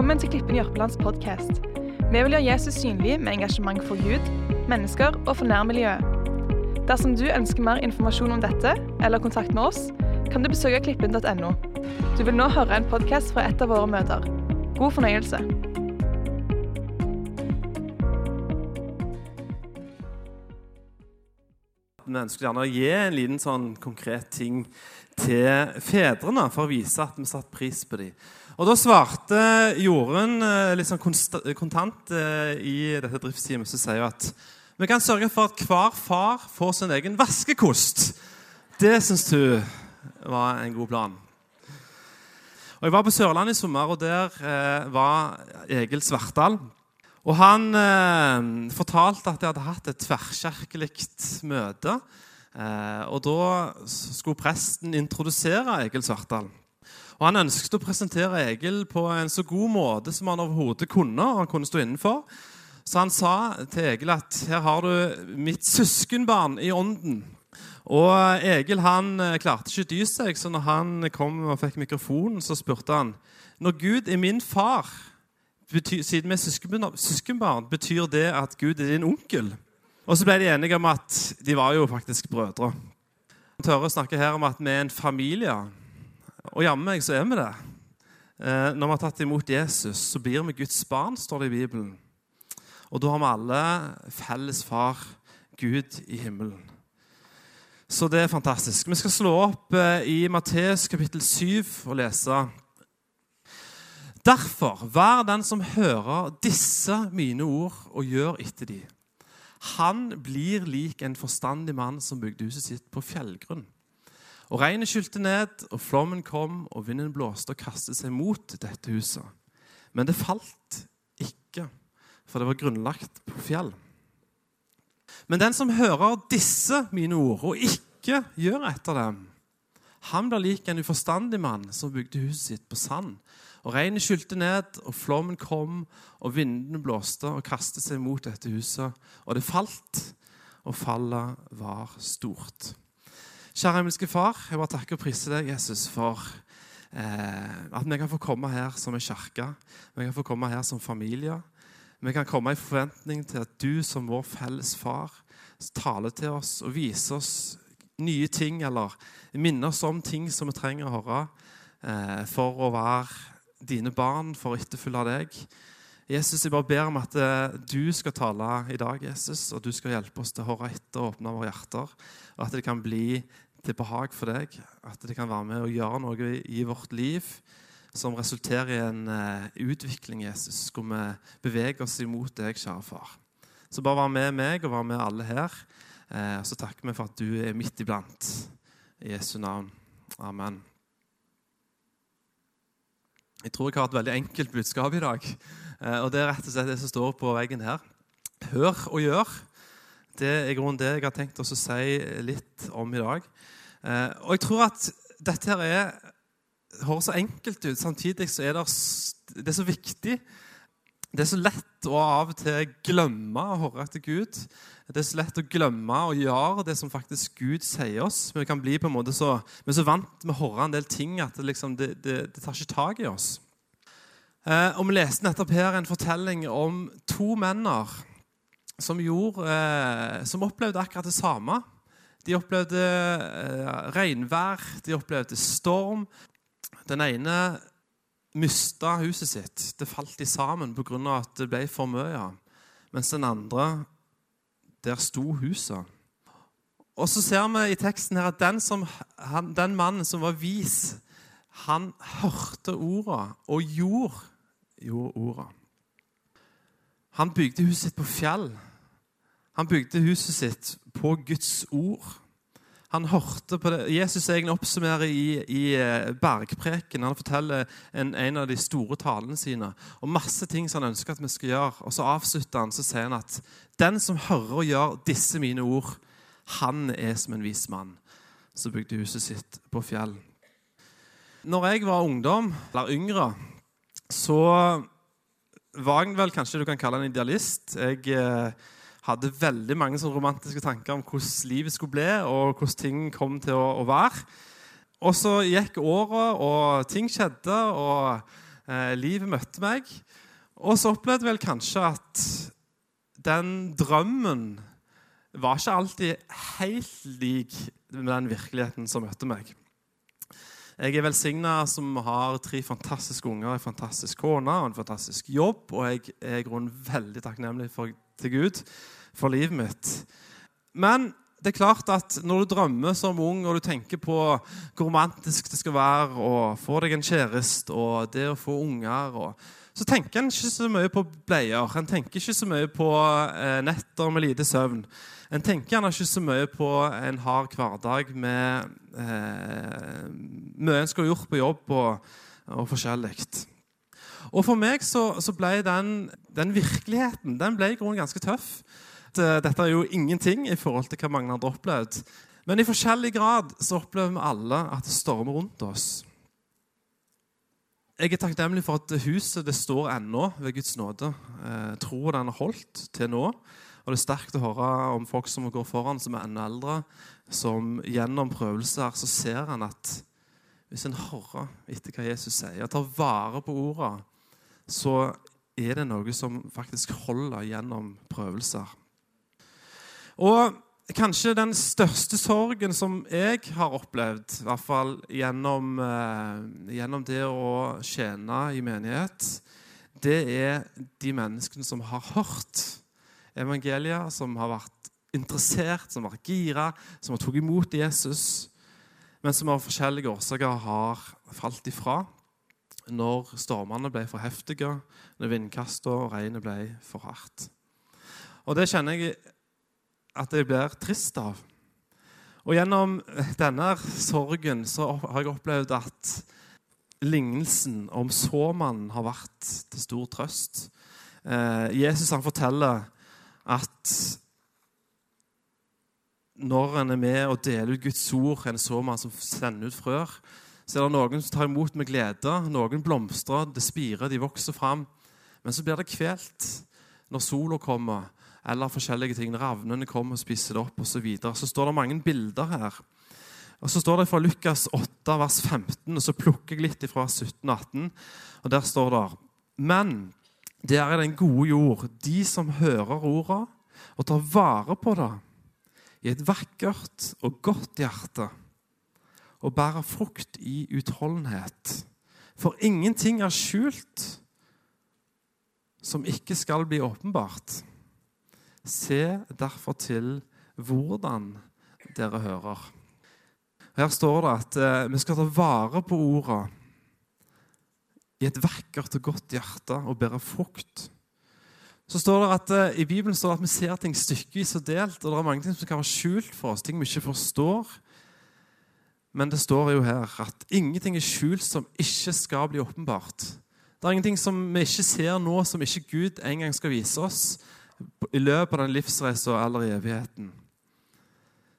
Velkommen til Klippen Jørpelands podkast. Vi vil gjøre Jesus synlig med engasjement for Gud, mennesker og for nærmiljøet. Dersom du ønsker mer informasjon om dette eller kontakt med oss, kan du besøke klippen.no. Du vil nå høre en podkast fra et av våre møter. God fornøyelse. Vi ønsker gjerne å gi en liten sånn konkret ting til fedrene for å vise at vi satte pris på dem. Og Da svarte Jorunn eh, litt sånn kontant eh, i dette driftsteamet som sier at vi kan sørge for at hver far får sin egen vaskekost. Det syns du var en god plan. Og Jeg var på Sørlandet i sommer, og der eh, var Egil Svartdal. Og Han eh, fortalte at de hadde hatt et tverrkirkelig møte. Eh, og Da skulle presten introdusere Egil Svartdal. Og Han ønsket å presentere Egil på en så god måte som han overhodet kunne. og han kunne stå innenfor. Så han sa til Egil at her har du mitt søskenbarn i ånden. Og Egil han eh, klarte ikke å dy seg, så når han kom og fikk mikrofonen, så spurte han når Gud er min far, betyr, siden vi er søskenbarn, betyr det at Gud er din onkel? Og så ble de enige om at de var jo faktisk brødre. Han tør å snakke her om at vi er en familie. Og jammen meg så er vi det. Eh, Når vi har tatt imot Jesus, så blir vi Guds barn, står det i Bibelen. Og da har vi alle felles far, Gud i himmelen. Så det er fantastisk. Vi skal slå opp eh, i Matteus kapittel 7 og lese. Derfor, vær den som hører disse mine ord og gjør etter de. Han blir lik en forstandig mann som bygde huset sitt på fjellgrunn. Og regnet skylte ned, og flommen kom, og vinden blåste og kastet seg mot dette huset. Men det falt ikke, for det var grunnlagt på fjell. Men den som hører disse mine ord, og ikke gjør etter dem, han blir lik en uforstandig mann som bygde huset sitt på sand. Og regnet skylte ned, og flommen kom, og vindene blåste og kastet seg mot dette huset. Og det falt, og fallet var stort. Kjære himmelske Far, jeg bare takker og priser deg, Jesus, for eh, at vi kan få komme her som en kirke. Vi kan få komme her som familie. Vi kan komme i forventning til at du som vår felles far taler til oss og viser oss nye ting, eller minner oss om ting som vi trenger å høre eh, for å være dine barn, for å etterfølge deg. Jesus, jeg bare ber om at eh, du skal tale i dag, Jesus, og du skal hjelpe oss til å høre etter og åpne våre hjerter, og at det kan bli til behag for deg, at det kan være med å gjøre noe i vårt liv som resulterer i en eh, utvikling, Jesus, hvor vi beveger oss imot deg, kjære far. Så bare vær med meg og vær med alle her. Eh, så takker vi for at du er midt iblant. I Jesu navn. Amen. Jeg tror jeg har et veldig enkelt budskap i dag. Eh, og Det er rett og slett det som står på veggen her. Hør og gjør. Det er grunnen det jeg har tenkt å si litt om i dag. Eh, og jeg tror at dette her er, høres så enkelt ut, samtidig så er det, det er så viktig. Det er så lett å av og til glemme å høre etter Gud. Det er så lett å glemme å gjøre det som faktisk Gud sier oss. Vi kan bli på en måte så, vi er så vant med å høre en del ting at det, liksom, det, det, det tar ikke tak i oss. Eh, og Vi leste nettopp her en fortelling om to menner som, gjorde, eh, som opplevde akkurat det samme. De opplevde eh, regnvær, de opplevde storm. Den ene mista huset sitt. Det falt i sammen pga. at det ble for mye. Mens den andre, der sto huset. Og så ser vi i teksten her at den, som, han, den mannen som var vis, han hørte orda og gjorde, gjorde orda. Han bygde huset sitt på fjell. Han bygde huset sitt på Guds ord. Han hørte på det. Jesus egentlig oppsummerer i, i bergpreken. Han forteller en, en, av de store talene sine og masse ting som han ønsker at vi skal gjøre. Og Så avslutter han så sier han at den som hører og gjør disse mine ord, han er som en vis mann som bygde huset sitt på fjell. Når jeg var ungdom, eller yngre, så var jeg vel kanskje du kan kalle en idealist. Jeg eh, hadde veldig mange sånn romantiske tanker om hvordan livet skulle bli, og hvordan ting kom til å, å være. Og så gikk året, og ting skjedde. og Eh, livet møtte meg. Og så opplevde jeg vel kanskje at den drømmen var ikke alltid helt lik med den virkeligheten som møtte meg. Jeg er velsigna som har tre fantastiske unger, en fantastisk kone og en fantastisk jobb. Og jeg er i grunnen veldig takknemlig for, til Gud for livet mitt. Men det er klart at når du drømmer som ung og du tenker på hvor romantisk det skal være å få deg en kjæreste og det å få unger og, så tenker en ikke så mye på bleier. En tenker ikke så mye på eh, netter med lite søvn. En tenker gjerne ikke så mye på en hard hverdag med eh, mye en skulle gjort på jobb og, og forskjellig. Og for meg så, så ble den, den, virkeligheten den ble i grunnen ganske tøff. Dette er jo ingenting i forhold til hva mange hadde opplevd. Men i forskjellig grad så opplever vi alle at det stormer rundt oss. Jeg er takknemlig for at huset det står ennå ved Guds nåde. Eh, tror den har holdt til nå. Og Det er sterkt å høre om folk som går foran, som er enda eldre, som gjennom prøvelser så ser han at hvis en hører etter hva Jesus sier, tar vare på ordene, så er det noe som faktisk holder gjennom prøvelser. Og kanskje den største sorgen som jeg har opplevd, i hvert fall gjennom, eh, gjennom det å tjene i menighet, det er de menneskene som har hørt evangeliet, som har vært interessert, som har vært gira, som har tatt imot Jesus, men som av forskjellige årsaker har falt ifra når stormene ble for heftige, når vindkastene og regnet ble for hardt. Og Det kjenner jeg at jeg blir trist av. Og Gjennom denne sorgen så har jeg opplevd at lignelsen om såmannen har vært til stor trøst. Eh, Jesus han forteller at når en er med og deler ut Guds ord, en såmann som sender ut frør, så er det noen som tar imot med glede. Noen blomstrer, det spirer, de vokser fram. Men så blir det kvelt når sola kommer, eller forskjellige ting. Ravnene kommer og spiser det opp, osv. Så, videre. så står det mange bilder her. Og Så står det fra Lukas 8, vers 15, og så plukker jeg litt fra 17-18. og Der står det Men det er den gode jord, de som hører orda og tar vare på det i et vakkert og godt hjerte, og bærer frukt i utholdenhet. For ingenting er skjult som ikke skal bli åpenbart. Se derfor til hvordan dere hører. Her står det at eh, vi skal ta vare på orda i et vakkert og godt hjerte og bære frukt. Så står det at uh, I Bibelen står det at vi ser ting stykkevis og delt. og Det er mange ting som kan være skjult for oss, ting vi ikke forstår. Men det står jo her at ingenting er skjult som ikke skal bli åpenbart. Det er ingenting som vi ikke ser nå, som ikke Gud en gang skal vise oss i løpet av den livsreisen eller i evigheten.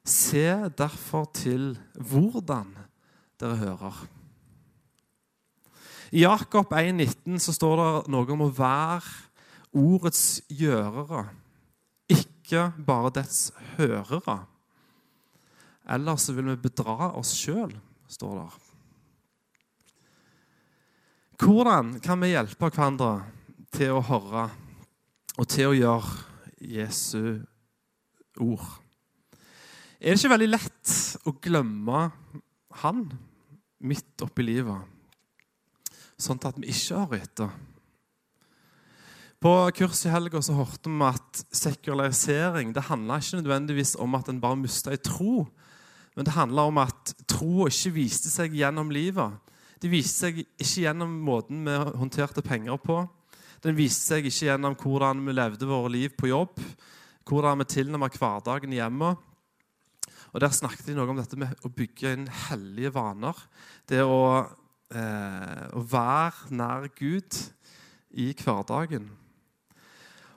Se derfor til hvordan dere hører. I Jakob 1,19 så står det noe om å være ordets gjørere, ikke bare dets hørere. Ellers vil vi bedra oss sjøl, står det. Hvordan kan vi hjelpe hverandre til å høre og til å gjøre Jesu ord? Er det ikke veldig lett å glemme Han midt oppi livet? sånn at vi ikke har etter. På kurs i helga så hørte vi at sekularisering det handla ikke nødvendigvis om at en bare mista ei tro, men det handla om at troa ikke viste seg gjennom livet. Det viste seg ikke gjennom måten vi håndterte penger på. Den viste seg ikke gjennom hvordan vi levde våre liv på jobb, hvordan vi tilnærma hverdagen hjemme. Og Der snakket de noe om dette med å bygge inn hellige vaner. Det å eh, å være nær Gud i hverdagen.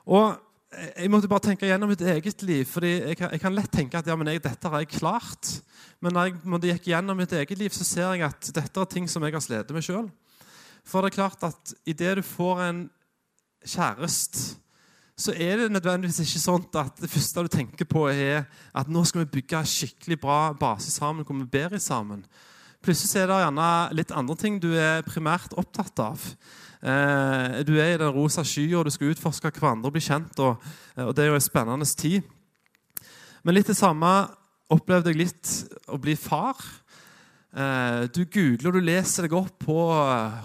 Og Jeg måtte bare tenke gjennom mitt eget liv. fordi Jeg jeg kan lett tenke at ja, jeg, dette har jeg klart. Men når jeg måtte gikk gjennom mitt eget liv, så ser jeg at dette er ting som jeg har slitt med sjøl. For det er klart at idet du får en kjæreste, så er det nødvendigvis ikke sånn at det første du tenker på, er at nå skal vi bygge skikkelig bra base sammen hvor vi ber sammen. Plutselig er det gjerne litt andre ting du er primært opptatt av. Eh, du er i den rosa skya, du skal utforske hverandre og bli kjent. Og, og, det er jo en spennende tid. Men litt det samme opplevde jeg litt å bli far. Eh, du googler og du leser deg opp på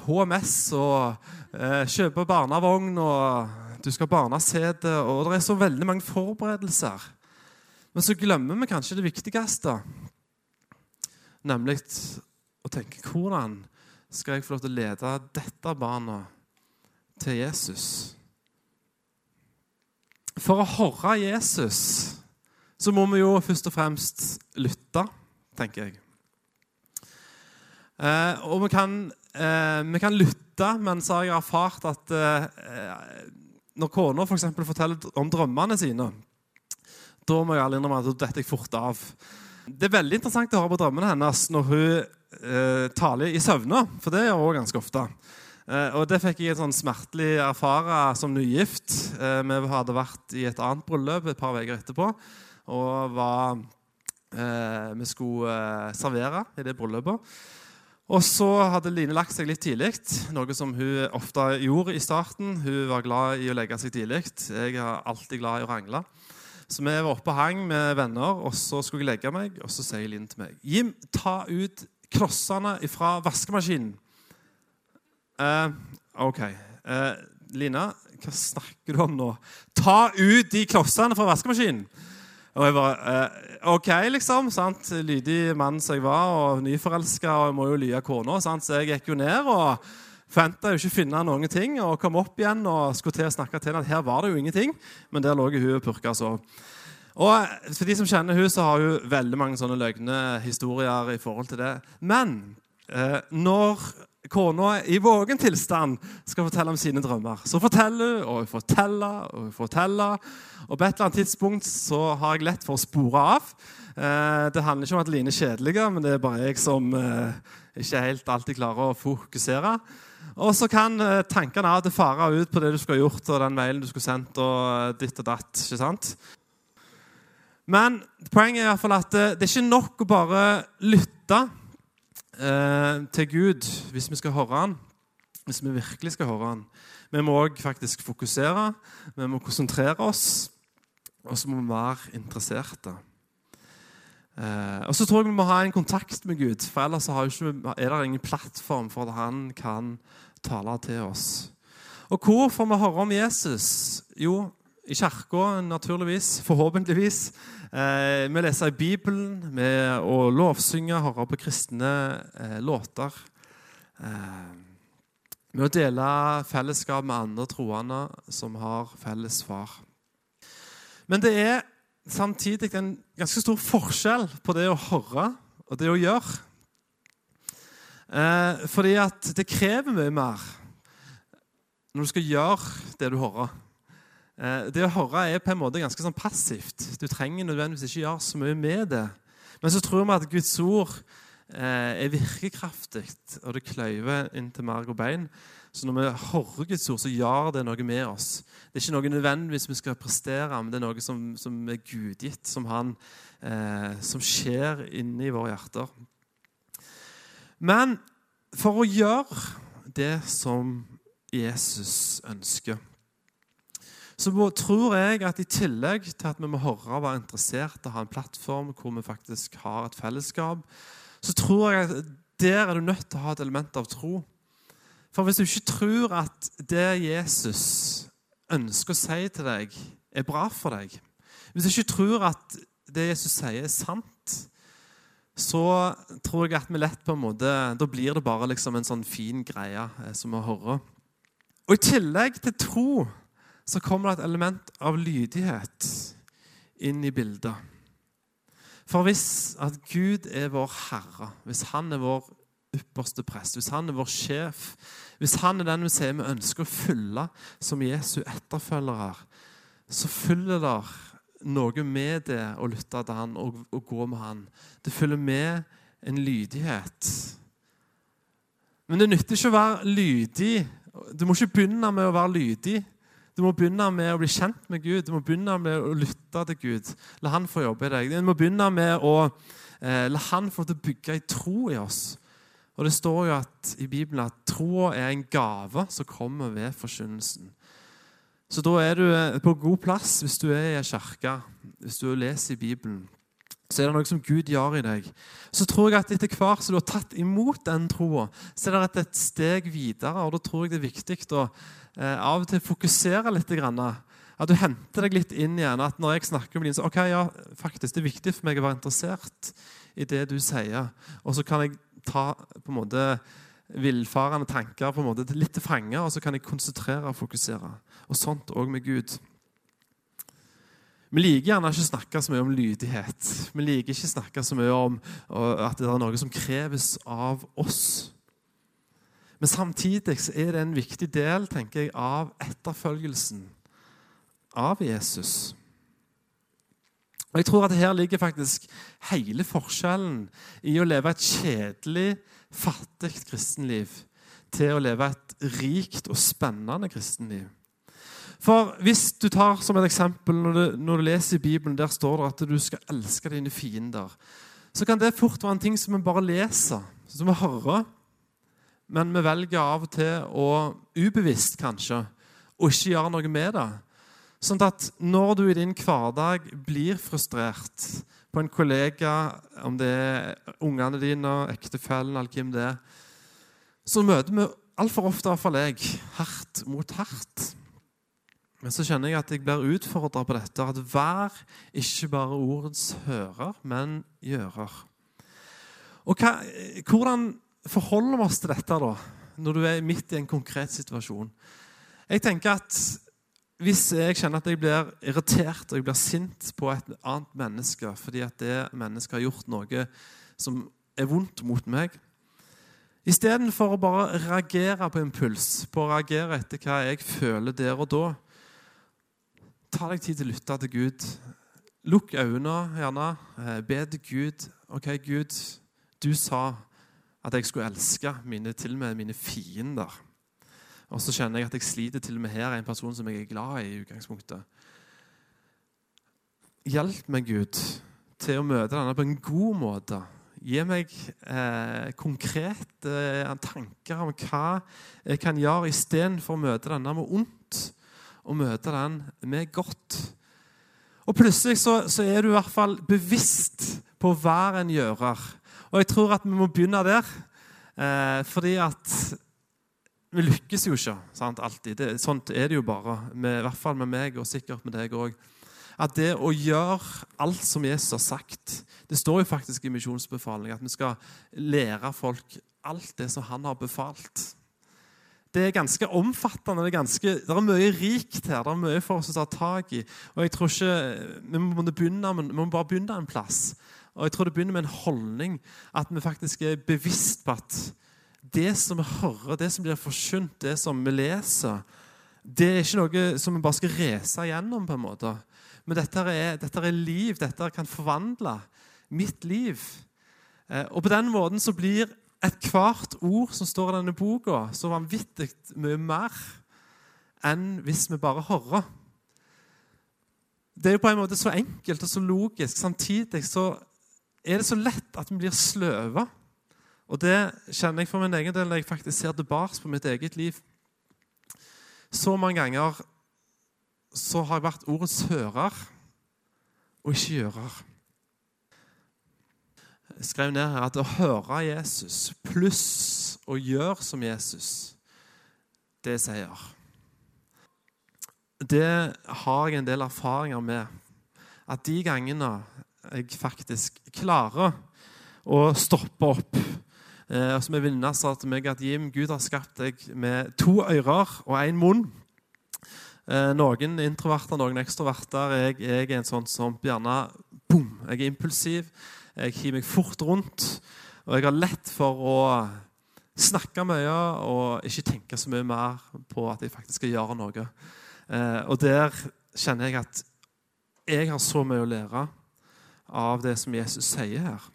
HMS og eh, kjøper barnevogn. og Du skal ha barnesete, og det er så veldig mange forberedelser. Men så glemmer vi kanskje det viktigste, nemlig å tenke hvordan skal jeg få lov til å lede dette barna til Jesus? For å høre Jesus så må vi jo først og fremst lytte, tenker jeg. Eh, og vi kan, eh, vi kan, lytte, men så har jeg erfart at eh, når kona f.eks. For forteller om drømmene sine, da må jeg ærlig innrømme at da detter jeg fort av. Det er veldig interessant å høre på drømmene hennes når hun eh, taler i søvne, for det gjør hun ganske ofte. Eh, og Det fikk jeg sånn smertelig erfare som nygift. Eh, vi hadde vært i et annet bryllup et par uker etterpå. Og var, eh, vi skulle eh, servere i det bryllupet. Og så hadde Line lagt seg litt tidlig, noe som hun ofte gjorde i starten. Hun var glad i å legge seg tidlig. Jeg er alltid glad i å rangle. Så vi var oppe og hang med venner, og så skulle jeg legge meg. Og så sier Linn til meg Jim, ta ut klossene fra vaskemaskinen. Uh, OK. Uh, Lina, hva snakker du om nå? Ta ut de klossene fra vaskemaskinen! Og jeg bare eh, OK, liksom. sant? Lydig mann som jeg var, og nyforelska, og jeg må jo lye kona. Så jeg gikk jo ned og Forventa ikke å finne noen ting og kom opp igjen og skulle til å snakke til henne at her var det jo ingenting. Men der lå hun og purka så. Og For de som kjenner hun, så har hun veldig mange sånne løgne historier i forhold til det. Men eh, når kona i vågen tilstand skal fortelle om sine drømmer, så forteller hun og hun forteller og hun forteller. Og på et eller annet tidspunkt så har jeg lett for å spore av. Eh, det handler ikke om at Line er kjedelig, men det er bare jeg som eh, ikke helt alltid klarer å fokusere. Og så kan eh, tankene av og til fare ut på det du skulle gjort, og den mailen du skulle sendt, og eh, ditt og datt. ikke sant? Men poenget er i hvert fall at eh, det er ikke nok å bare lytte eh, til Gud hvis vi skal høre Han. Hvis vi virkelig skal høre Han. Vi må òg faktisk fokusere, vi må konsentrere oss, og så må vi være interesserte. Eh, og så tror jeg vi må ha en kontakt med Gud, for ellers ikke, er det ingen plattform for at han kan tale til oss. Og hvor får vi høre om Jesus? Jo, i kirka, naturligvis. Forhåpentligvis. Eh, vi leser i Bibelen, med å lovsynge, høre på kristne eh, låter. Eh, med å dele fellesskap med andre troende som har felles far. Men det er samtidig en ganske stor forskjell på det å høre og det å gjøre. Eh, fordi at det krever mye mer når du skal gjøre det du hører. Eh, det å høre er på en måte ganske sånn passivt. Du trenger nødvendigvis ikke gjøre så mye med det. Men så tror vi at Guds ord eh, er virkekraftig, og det kløyver inn til marg og bein. Så når vi hører Guds ord, så gjør det noe med oss. Det er ikke noe nødvendigvis vi skal prestere, men det er noe som, som er gudgitt, som, han, eh, som skjer inni våre hjerter. Men for å gjøre det som Jesus ønsker, så tror jeg at i tillegg til at vi må høre og være interessert og ha en plattform hvor vi faktisk har et fellesskap, så tror jeg at der er du nødt til å ha et element av tro. For hvis du ikke tror at det Jesus ønsker å si til deg, er bra for deg Hvis du ikke tror at det Jesus sier, er sant, så tror jeg at vi lett på en måte Da blir det bare liksom en sånn fin greie eh, som vi hører. Og i tillegg til tro så kommer det et element av lydighet inn i bildet. For hvis at Gud er vår Herre, hvis Han er vår ypperste prest, hvis Han er vår sjef, hvis Han er den vi sier vi ønsker å følge som Jesu etterfølgere, så følger det noe med det å lytte til han og, og gå med han. Det følger med en lydighet. Men det nytter ikke å være lydig. Du må ikke begynne med å være lydig. Du må begynne med å bli kjent med Gud, du må begynne med å lytte til Gud. La Han få jobbe i deg. Du må begynne med å eh, la Han få til å bygge ei tro i oss Og Det står jo at, i Bibelen at troa er en gave som kommer ved forkynnelsen. Så da er du eh, på god plass hvis du er i ei kirke, hvis du leser i Bibelen. Så er det noe som Gud gjør i deg. Så tror jeg at etter hvert som du har tatt imot den troa, så er det et steg videre. og Da tror jeg det er viktig å eh, av og til fokusere litt. At du henter deg litt inn igjen. At når jeg snakker med din, så ok, ja, faktisk, det er viktig for meg å være interessert i det du sier. Og så kan jeg ta på en måte villfarende tanker på en måte litt til fange, og så kan jeg konsentrere og fokusere. Og sånt òg med Gud. Vi liker gjerne ikke å snakke så mye om lydighet. Vi liker ikke å snakke så mye om at det er noe som kreves av oss. Men samtidig er det en viktig del tenker jeg, av etterfølgelsen av Jesus. Og jeg tror at Her ligger faktisk hele forskjellen i å leve et kjedelig, fattig kristenliv til å leve et rikt og spennende kristenliv. For hvis du tar som et eksempel, når du, når du leser i Bibelen, der står det at du skal elske dine fiender, så kan det fort være en ting som vi bare leser, som vi hører. Men vi velger av og til, og ubevisst kanskje, å ikke gjøre noe med det. Sånn at når du i din hverdag blir frustrert på en kollega, om det er ungene dine, ektefellen eller hvem det er, så møter vi altfor ofte, iallfall jeg, hardt mot hardt. Men så kjenner jeg at jeg blir utfordra på dette. At vær ikke bare ordets hører, men gjører. Og hva, Hvordan forholder vi oss til dette da, når du er midt i en konkret situasjon? Jeg tenker at hvis jeg kjenner at jeg blir irritert og jeg blir sint på et annet menneske fordi at det mennesket har gjort noe som er vondt mot meg Istedenfor å bare reagere på impuls, på å reagere etter hva jeg føler der og da, ta deg tid til å lytte til Gud. Lukk øynene, gjerne. Eh, be til Gud. OK, Gud, du sa at jeg skulle elske mine, til og med mine fiender. Og så kjenner jeg at jeg sliter til og med her, en person som jeg er glad i. i utgangspunktet. Hjelp meg, Gud, til å møte denne på en god måte. Gi meg eh, konkrete eh, tanker om hva jeg kan gjøre istedenfor å møte denne med ondt, og møte den med godt. Og plutselig så, så, er du i hvert fall bevisst på å være en gjører. Og jeg tror at vi må begynne der. Eh, fordi at vi lykkes jo ikke sant, alltid. Det, sånt er det jo bare. Med, I hvert fall med meg, og sikkert med deg òg. At det å gjøre alt som Jesus har sagt Det står jo faktisk i misjonsbefalingen at vi skal lære folk alt det som han har befalt. Det er ganske omfattende. Det er, ganske, det er mye rikt her. Det er mye for oss å ta tak i. Og jeg tror ikke, Vi må, begynne, vi må bare begynne en plass. Og jeg tror det begynner med en holdning. At vi faktisk er bevisst på at det som vi hører, det som blir forkynt, det som vi leser, det er ikke noe som vi bare skal race gjennom. på en måte. Men dette er, dette er liv. Dette kan forvandle mitt liv. Eh, og på den måten så blir ethvert ord som står i denne boka, så vanvittig mye mer enn hvis vi bare hører. Det er jo på en måte så enkelt og så logisk. Samtidig så er det så lett at vi blir sløve. Og det kjenner jeg for min egen del når jeg faktisk ser tilbake på mitt eget liv. Så mange ganger så har jeg vært ordets hører og ikke gjører. Skrev ned her at å høre Jesus pluss å gjøre som Jesus, det er seier. Det har jeg en del erfaringer med. At de gangene jeg faktisk klarer å stoppe opp Eh, som en venninne sa til meg at Jim, Gud har skapt deg med to ører og én munn. Eh, noen introverter, noen ekstroverter. Jeg, jeg, er en sånn som gjerne boom, Jeg er impulsiv. Jeg hiver meg fort rundt. Og jeg har lett for å snakke mye og ikke tenke så mye mer på at jeg faktisk skal gjøre noe. Eh, og der kjenner jeg at jeg har så mye å lære av det som Jesus sier her.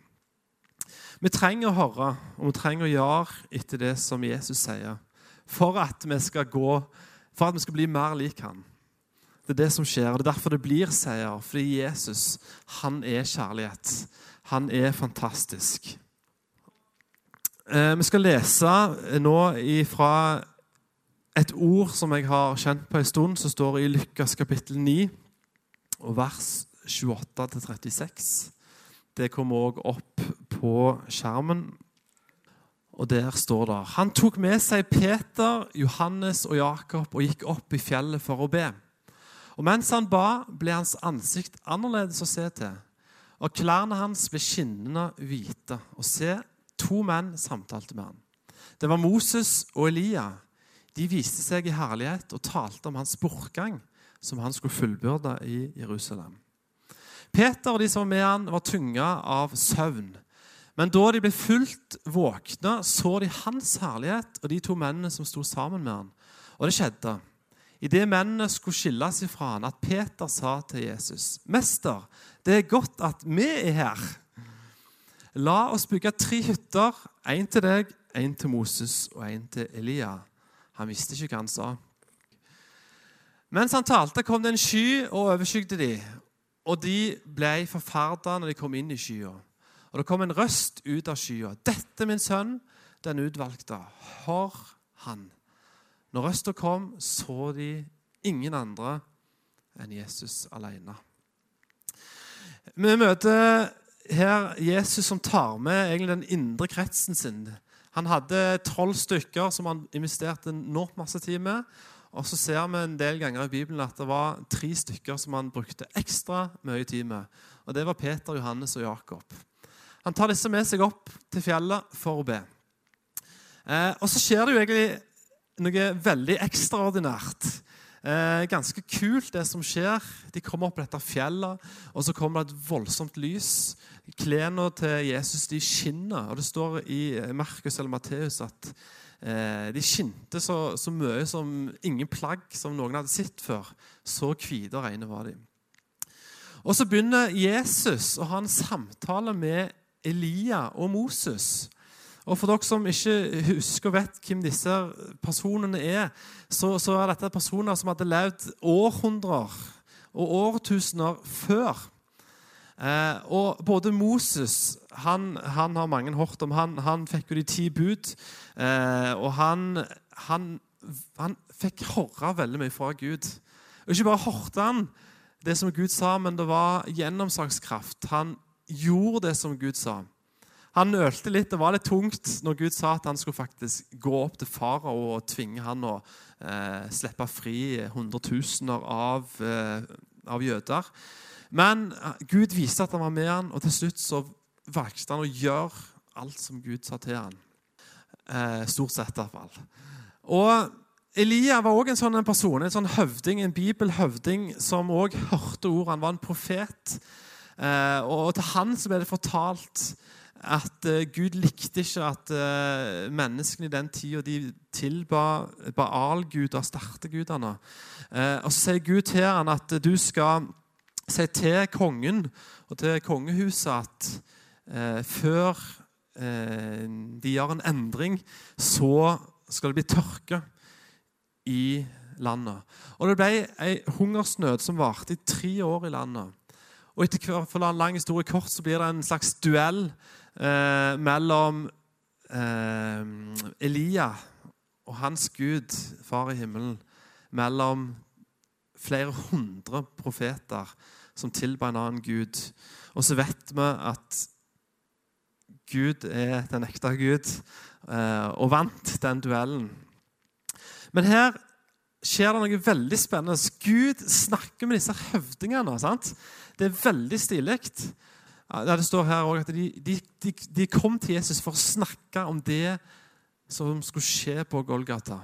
Vi trenger å høre og vi trenger å gjøre etter det som Jesus sier, for at vi skal gå, for at vi skal bli mer lik han. Det er det som skjer, og det er derfor det blir seier. Fordi Jesus, han er kjærlighet. Han er fantastisk. Eh, vi skal lese nå fra et ord som jeg har kjent på en stund, som står i Lukas kapittel 9, og vers 28-36. Det kommer òg opp på skjermen. Og der står det Han tok med seg Peter, Johannes og Jakob og gikk opp i fjellet for å be. Og mens han ba, ble hans ansikt annerledes å se til. Og klærne hans ble skinnende hvite. Og se, to menn samtalte med han. Det var Moses og Elia. De viste seg i herlighet og talte om hans bortgang, som han skulle fullbyrde i Jerusalem. Peter og de som var med han, var tunga av søvn. Men da de ble fullt våkne, så de hans herlighet og de to mennene som sto sammen med han. Og det skjedde, idet mennene skulle skilles ifra han, at Peter sa til Jesus.: Mester, det er godt at vi er her. La oss bygge tre hytter, én til deg, én til Moses og én til Elia. Han visste ikke hva han sa. Mens han talte, kom det en sky og overskygde de, og de ble forferda når de kom inn i skya. Og det kom en røst ut av skya. 'Dette min sønn, den utvalgte. Hør han.' Når østa kom, så de ingen andre enn Jesus alene. Vi møter her Jesus som tar med egentlig den indre kretsen sin. Han hadde tolv stykker som han investerte enormt masse tid med. Og så ser vi en del ganger i Bibelen at det var tre stykker som han brukte ekstra mye tid med. Og Det var Peter, Johannes og Jakob. Han tar disse med seg opp til fjellet for å be. Eh, og så skjer det jo egentlig noe veldig ekstraordinært. Eh, ganske kult, det som skjer. De kommer opp på dette fjellet, og så kommer det et voldsomt lys. Klærne til Jesus de skinner, og det står i Markus eller Matteus at eh, de skinte så, så, mye som ingen plagg som noen hadde sett før. Så hvite og rene var de. Og Så begynner Jesus å ha en samtale med Elia og Moses. Og For dere som ikke husker og vet hvem disse personene er, så, så er dette personer som hadde levd århundrer og årtusener før. Eh, og både Moses han, han, har mange hørt om. Han, han fikk jo de ti bud. Eh, og han, han, fikk høre veldig mye fra Gud. Og Ikke bare hørte han det som Gud sa, men det var gjennomsakskraft. Han gjorde det som Gud sa. Han nølte litt. Det var litt tungt når Gud sa at han skulle faktisk gå opp til farao og tvinge han å eh, slippe fri hundretusener av, eh, av, jøder. Men eh, Gud viste at han var med han, og til slutt så valgte han å gjøre alt som Gud sa til han. Eh, stort sett, iallfall. Og Elia var òg en sånn person, en sånn høvding, en bibelhøvding som òg hørte ord. Han var en profet. Eh, og til han så ble det fortalt at uh, Gud likte ikke at uh, menneskene i den tida de tilba Baal-guder, startegudene. Uh, og så sier Gud til han at du skal si til kongen og til kongehuset at før de gjør en endring, så skal det bli tørke i landet. Og Det ble ei hungersnød som varte i tre år i landet. Og etter hvert, For lang historie kort så blir det en slags duell eh, mellom eh, Elia og hans Gud, far i himmelen, mellom flere hundre profeter som tilba en annen gud. Og så vet vi at Gud er den ekte Gud, eh, og vant den duellen. Men her skjer det noe veldig spennende. Gud snakker med disse høvdingene. Sant? Det er veldig stilig. Ja, det står her at de, de, de, kom til Jesus for å snakke om det som skulle skje på Golgata.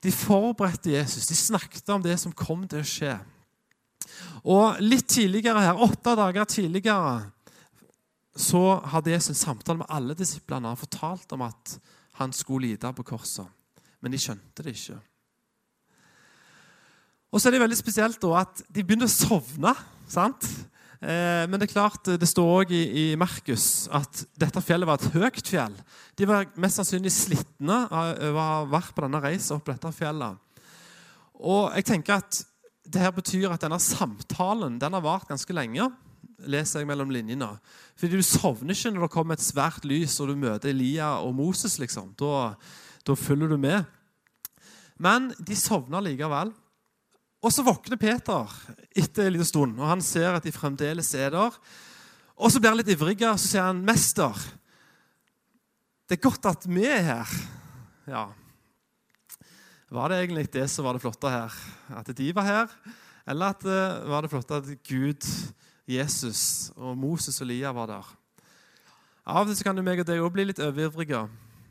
De forberedte Jesus. De snakket om det som kom til å skje. Og Litt tidligere her, åtte dager tidligere så hadde Jesus en samtale med alle disiplene og fortalt om at han skulle lide på korset. Men de skjønte det ikke. Og så er det veldig spesielt da at de begynner å sovne. sant? Eh, men det er klart, det står òg i, i Markus at dette fjellet var et høyt fjell. De var mest sannsynlig slitne av å ha vært på denne reisen opp dette fjellet. Og jeg tenker at det her betyr at denne samtalen den har vart ganske lenge. leser jeg mellom linjene. Fordi du sovner ikke når det kommer et svært lys og du møter Elia og Moses. liksom. Da, da følger du med. Men de sovner likevel. Og så våkner Peter etter en liten stund, og han ser at de fremdeles er der. Og så blir han litt ivrig, og så sier han, 'Mester, det er godt at vi er her.' Ja, var det egentlig det som var det flotte her? At de var her? Eller at det eh, var det flotte at Gud, Jesus og Moses og Lia var der? Av og til kan du meg og deg òg bli litt overivrige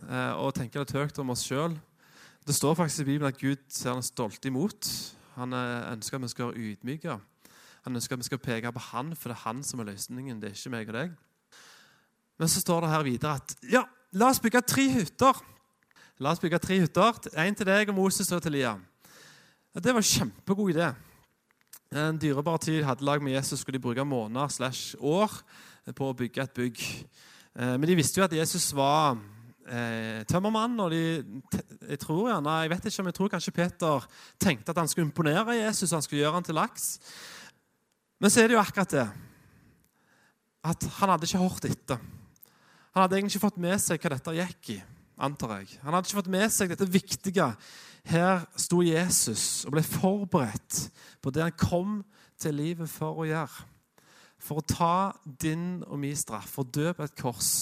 eh, og tenke litt høyt om oss sjøl. Det står faktisk i Bibelen at Gud ser han stolt imot. Han eh, ønsker at vi skal være ydmyke. Han ønsker at vi skal peke på han, for det er han som er løsningen. det er ikke meg og deg. Men så står det her videre at ja, la oss bygge tre hytter. La oss bygge tre hytter. Én til deg og Moses og til Lia. Ja, det var en kjempegod idé. En dyrebar tid hadde lag med Jesus skulle de bruke måneder slash år på å bygge et bygg. Eh, men de visste jo at Jesus var eh, tømmermann. og de, jeg tror gjerne, jeg vet ikke om jeg tror kanskje Peter tenkte at han skulle imponere Jesus. han skulle gjøre han til laks. Men så er det jo akkurat det at han hadde ikke hørt etter. Han hadde egentlig ikke fått med seg hva dette gikk i, antar jeg. Han hadde ikke fått med seg dette viktige. Her sto Jesus og ble forberedt på det han kom til livet for å gjøre. For å ta din og min straff, for å dø på et kors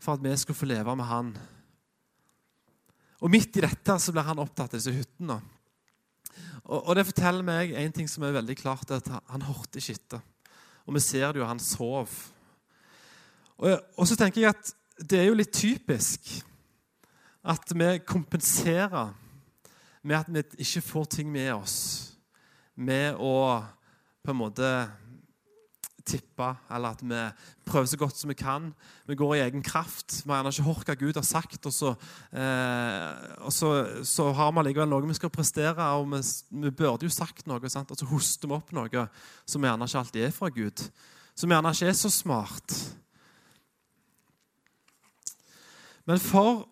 for at vi skulle få leve med han. Og Midt i dette så blir han opptatt av disse hyttene. Og, Det forteller meg en ting som er veldig klart, at han hørte ikke etter. Og vi ser det jo, han sov. Og, og, så tenker jeg at det er jo litt typisk at vi kompenserer med at vi ikke får ting med oss. Med å på en måte tippe, eller at vi prøver så godt som vi kan. Vi går i egen kraft. Vi har gjerne ikke hørt hva Gud har sagt, og så, eh, og så, så har vi likevel noe vi skal prestere. og Vi, vi burde jo sagt noe, sant? og så hoster vi opp noe som gjerne ikke alltid er fra Gud. Som gjerne ikke er så smart. Men for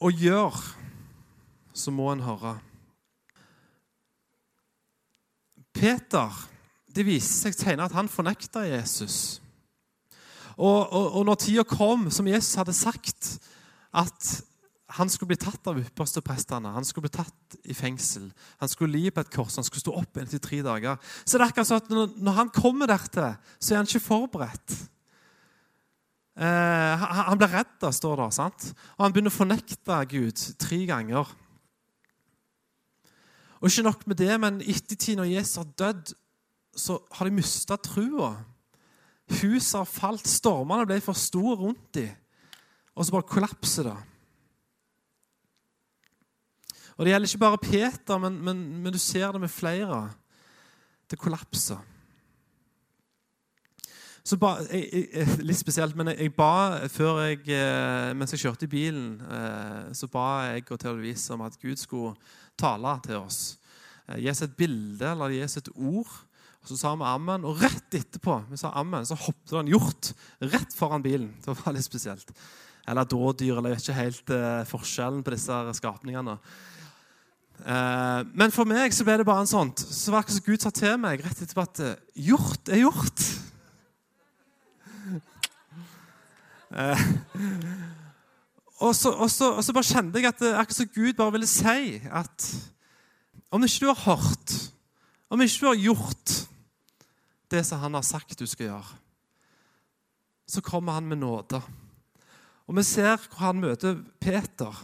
å gjøre, så må en høre. Peter det viser seg senere at han fornekta Jesus. Og, og, og når tida kom, som Jesus hadde sagt, at han skulle bli tatt av yppersteprestene, han skulle bli tatt i fengsel, han skulle li på et kors, han skulle stå opp inntil tre dager Så det er akkurat sånn at når, når han kommer dertil, så er han ikke forberedt. Eh, han, han blir redd, står det. sant? Og han begynner å fornekte Gud tre ganger. Og ikke nok med det, men ettertid, når Jesus har dødd, så har de mista trua. Huset har falt, stormene ble for store rundt dem. Og så bare kollapser det. Og Det gjelder ikke bare Peter, men, men, men du ser det med flere. Det kollapser. Så ba, jeg, jeg, litt spesielt, men jeg, jeg, ba før jeg, eh, mens jeg kjørte i bilen, eh, så ba jeg og Theodor om at Gud skulle tale til oss. Eh, gi oss et bilde eller gi oss et ord og Så sa vi ammen, og rett etterpå vi sa ammen, så hoppet det en hjort rett foran bilen. Det var litt spesielt. Eller dådyr, eller jeg vet ikke helt eh, forskjellen på disse skapningene. Eh, men for meg så ble det bare en sånt. Så var det som Gud sa til meg rett etterpå at eh, hjort er hjort. Eh, og, så, og, så, og, så, bare kjente jeg at det, akkurat som Gud bare ville si at om ikke du har hørt, om ikke du har gjort det som han har sagt du skal gjøre, så kommer han med nåde. Og Vi ser hvor han møter Peter.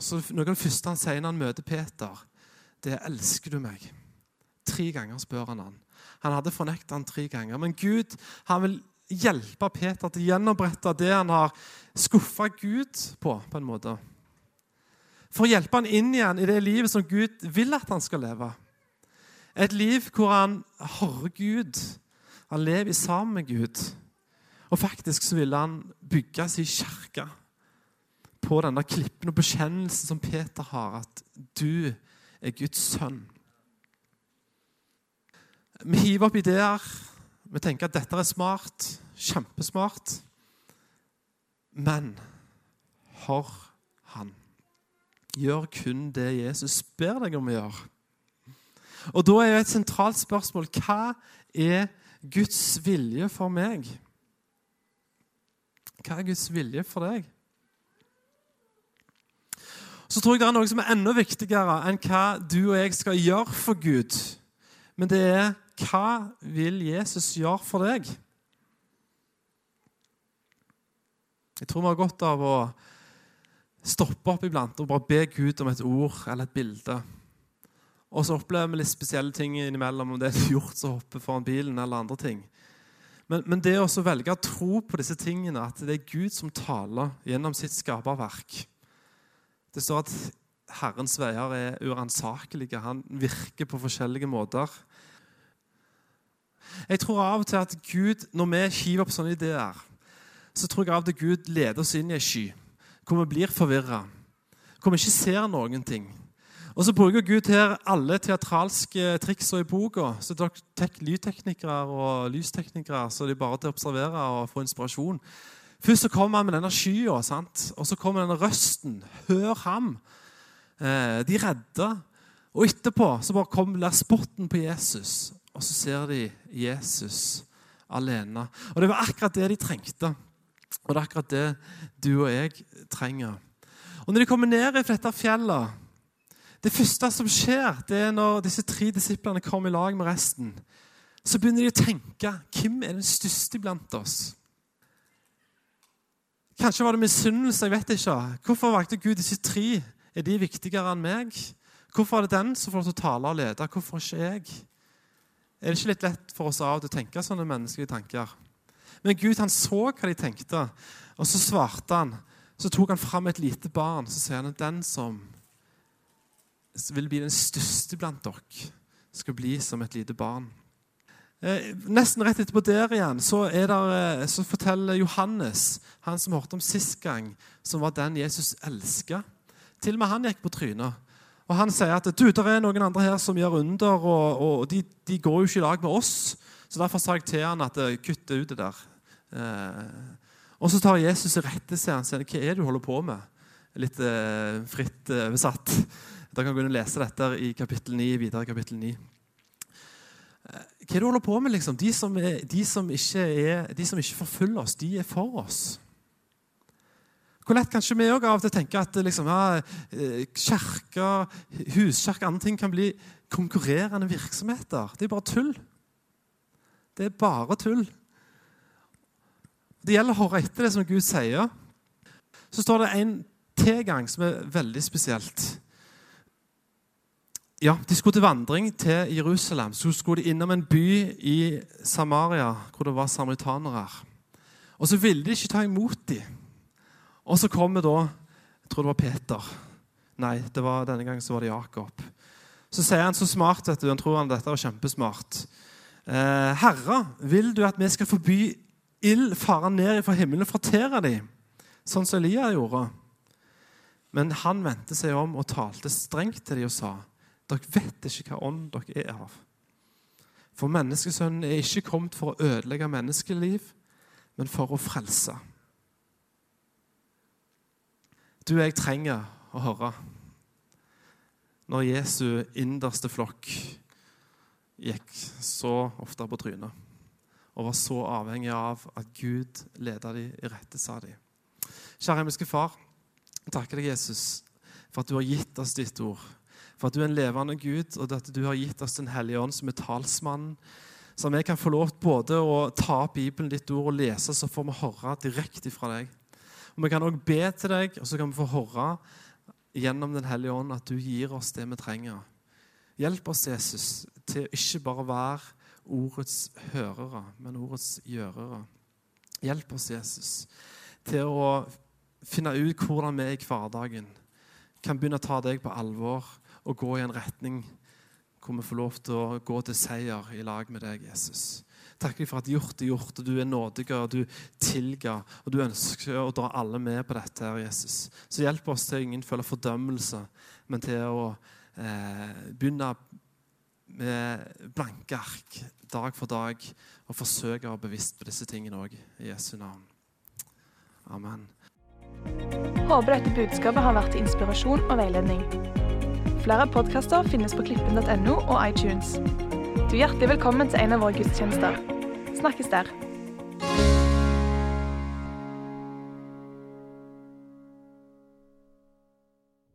Så Noe av det første han sier når han møter Peter, det er 'Elsker du meg?' Tre ganger spør han han. Han hadde fornektet han tre ganger. Men Gud han vil hjelpe Peter til å gjenopprette det han har skuffa Gud på. på en måte. For å hjelpe han inn igjen i det livet som Gud vil at han skal leve. Et liv hvor han hører Gud. Han lever sammen med Gud. Og faktisk så ville han bygge sin kirke på denne klippen og bekjennelsen som Peter har, at du er Guds sønn. Vi hiver opp ideer. Vi tenker at dette er smart. Kjempesmart. Men hør han. Gjør kun det Jesus ber deg om å gjøre. Og Da er jo et sentralt spørsmål hva er Guds vilje for meg? Hva er Guds vilje for deg? Så tror jeg det er noe som er enda viktigere enn hva du og jeg skal gjøre for Gud. Men det er hva vil Jesus gjøre for deg? Jeg tror vi har godt av å stoppe opp iblant og bare be Gud om et ord eller et bilde. Og så opplever vi litt spesielle ting innimellom, om det er en hjort som hopper foran bilen, eller andre ting. Men, men det å velge å tro på disse tingene, at det er Gud som taler gjennom sitt skaperverk Det står at Herrens veier er uransakelige. Han virker på forskjellige måter. Jeg tror av og til at Gud, når vi hiver opp sånne ideer, så tror jeg av og til Gud leder oss inn i ei sky hvor vi blir forvirra, hvor vi ikke ser noen ting. Og så bruker Gud her alle teatralske triksene i boka. Så lydteknikere og lysteknikere så det er bare til å observere og få inspirasjon. Først så kommer han med denne skya, og så kommer denne røsten. Hør ham. Eh, de er redde. Og etterpå så bare der spotten på Jesus, og så ser de Jesus alene. Og det var akkurat det de trengte. Og det er akkurat det du og jeg trenger. Og når de kommer ned i dette fjellet det første som skjer, det er når disse tre disiplene kommer i lag med resten. Så begynner de å tenke hvem er den største blant oss? Kanskje var det misunnelse. jeg vet ikke. Hvorfor valgte Gud disse tre? Er de viktigere enn meg? Hvorfor er det den som får lov til å tale og lede? Hvorfor ikke jeg? Er det ikke litt lett for oss av å tenke sånne menneskelige tanker? Men Gud han så hva de tenkte, og så svarte han. Så tok han fram et lite barn så sier han at den som vil bli den største blant dere, skal bli som et lite barn. Eh, nesten rett etterpå der igjen så, der, eh, så, forteller Johannes, han som hørte om sist gang, som var den Jesus elska. Til og med han gikk på trynet. Og Han sier at du, der er noen andre her som gjør under, og, og de, de, går jo ikke i lag med oss. Så Derfor sa jeg til han at eh, kutt ut det der. Eh, og Så tar Jesus rette seg og sier hva er det du holder på med. Litt eh, fritt oversatt. Eh, dere kan du lese dette i kapittel 9, videre i kapittel 9. Eh, hva er det du holder på med? liksom? De som, er, de, som er, de som, ikke forfølger oss, de er for oss. Hvor lett kanskje vi òg av og til tenker at liksom, ja, eh, kirke, huskirke andre ting kan bli konkurrerende virksomheter. Det er bare tull. Det er bare tull. Det gjelder å høre etter det som Gud sier. Så står det en tilgang som er veldig spesielt ja, De skulle til vandring til Jerusalem. Så skulle de innom en by i Samaria hvor det var samaritanere. Og så ville de ikke ta imot dem. Og så kommer da Jeg tror det var Peter. Nei, det var, denne gangen så var det Jakob. Så sier han så smart, vet du, han tror han dette var kjempesmart. Eh, Herre, vil du at vi skal forby ild fare ned fra himmelen og fortere dem, sånn som Elia gjorde? Men han vendte seg om og talte strengt til dem og sa:" Dere vet ikke hva ånd dere er av. For menneskesønnen er ikke kommet for å ødelegge menneskeliv, men for å frelse. Du og jeg trenger å høre når Jesu innerste flokk gikk så ofte på trynet og var så avhengig av at Gud ledet dem i rette, sa de. Kjære himmelske Far, takker deg, Jesus, for at du har gitt oss ditt ord for at du er en levende Gud, og at du har gitt oss Den hellige ånd som er talsmannen. Så vi kan få lov både å ta opp Bibelen, ditt ord, og lese, så får vi høre direkte fra deg. Og Vi kan òg be til deg, og så kan vi få høre gjennom Den hellige ånd at du gir oss det vi trenger. Hjelp oss, Jesus, til ikke bare være ordets hørere, men ordets gjørere. Hjelp oss, Jesus, til å finne ut hvordan vi i hverdagen kan begynne å ta deg på alvor og gå i en retning hvor vi får lov til å gå til seier i lag med deg, Jesus. Takk for at gjort er gjort, og du er nådig, og du tilga, og du ønsker å dra alle med på dette, her, Jesus. Så hjelp oss til å ingen føler fordømmelse, men til å eh, begynne med blanke ark dag for dag og forsøke å være bevisst på disse tingene òg, i Jesu navn. Amen. Håper dette budskapet har vært til inspirasjon og veiledning. Flere podkaster finnes på klippen.no og iTunes. Du er hjertelig velkommen til en av våre gudstjenester. Snakkes der.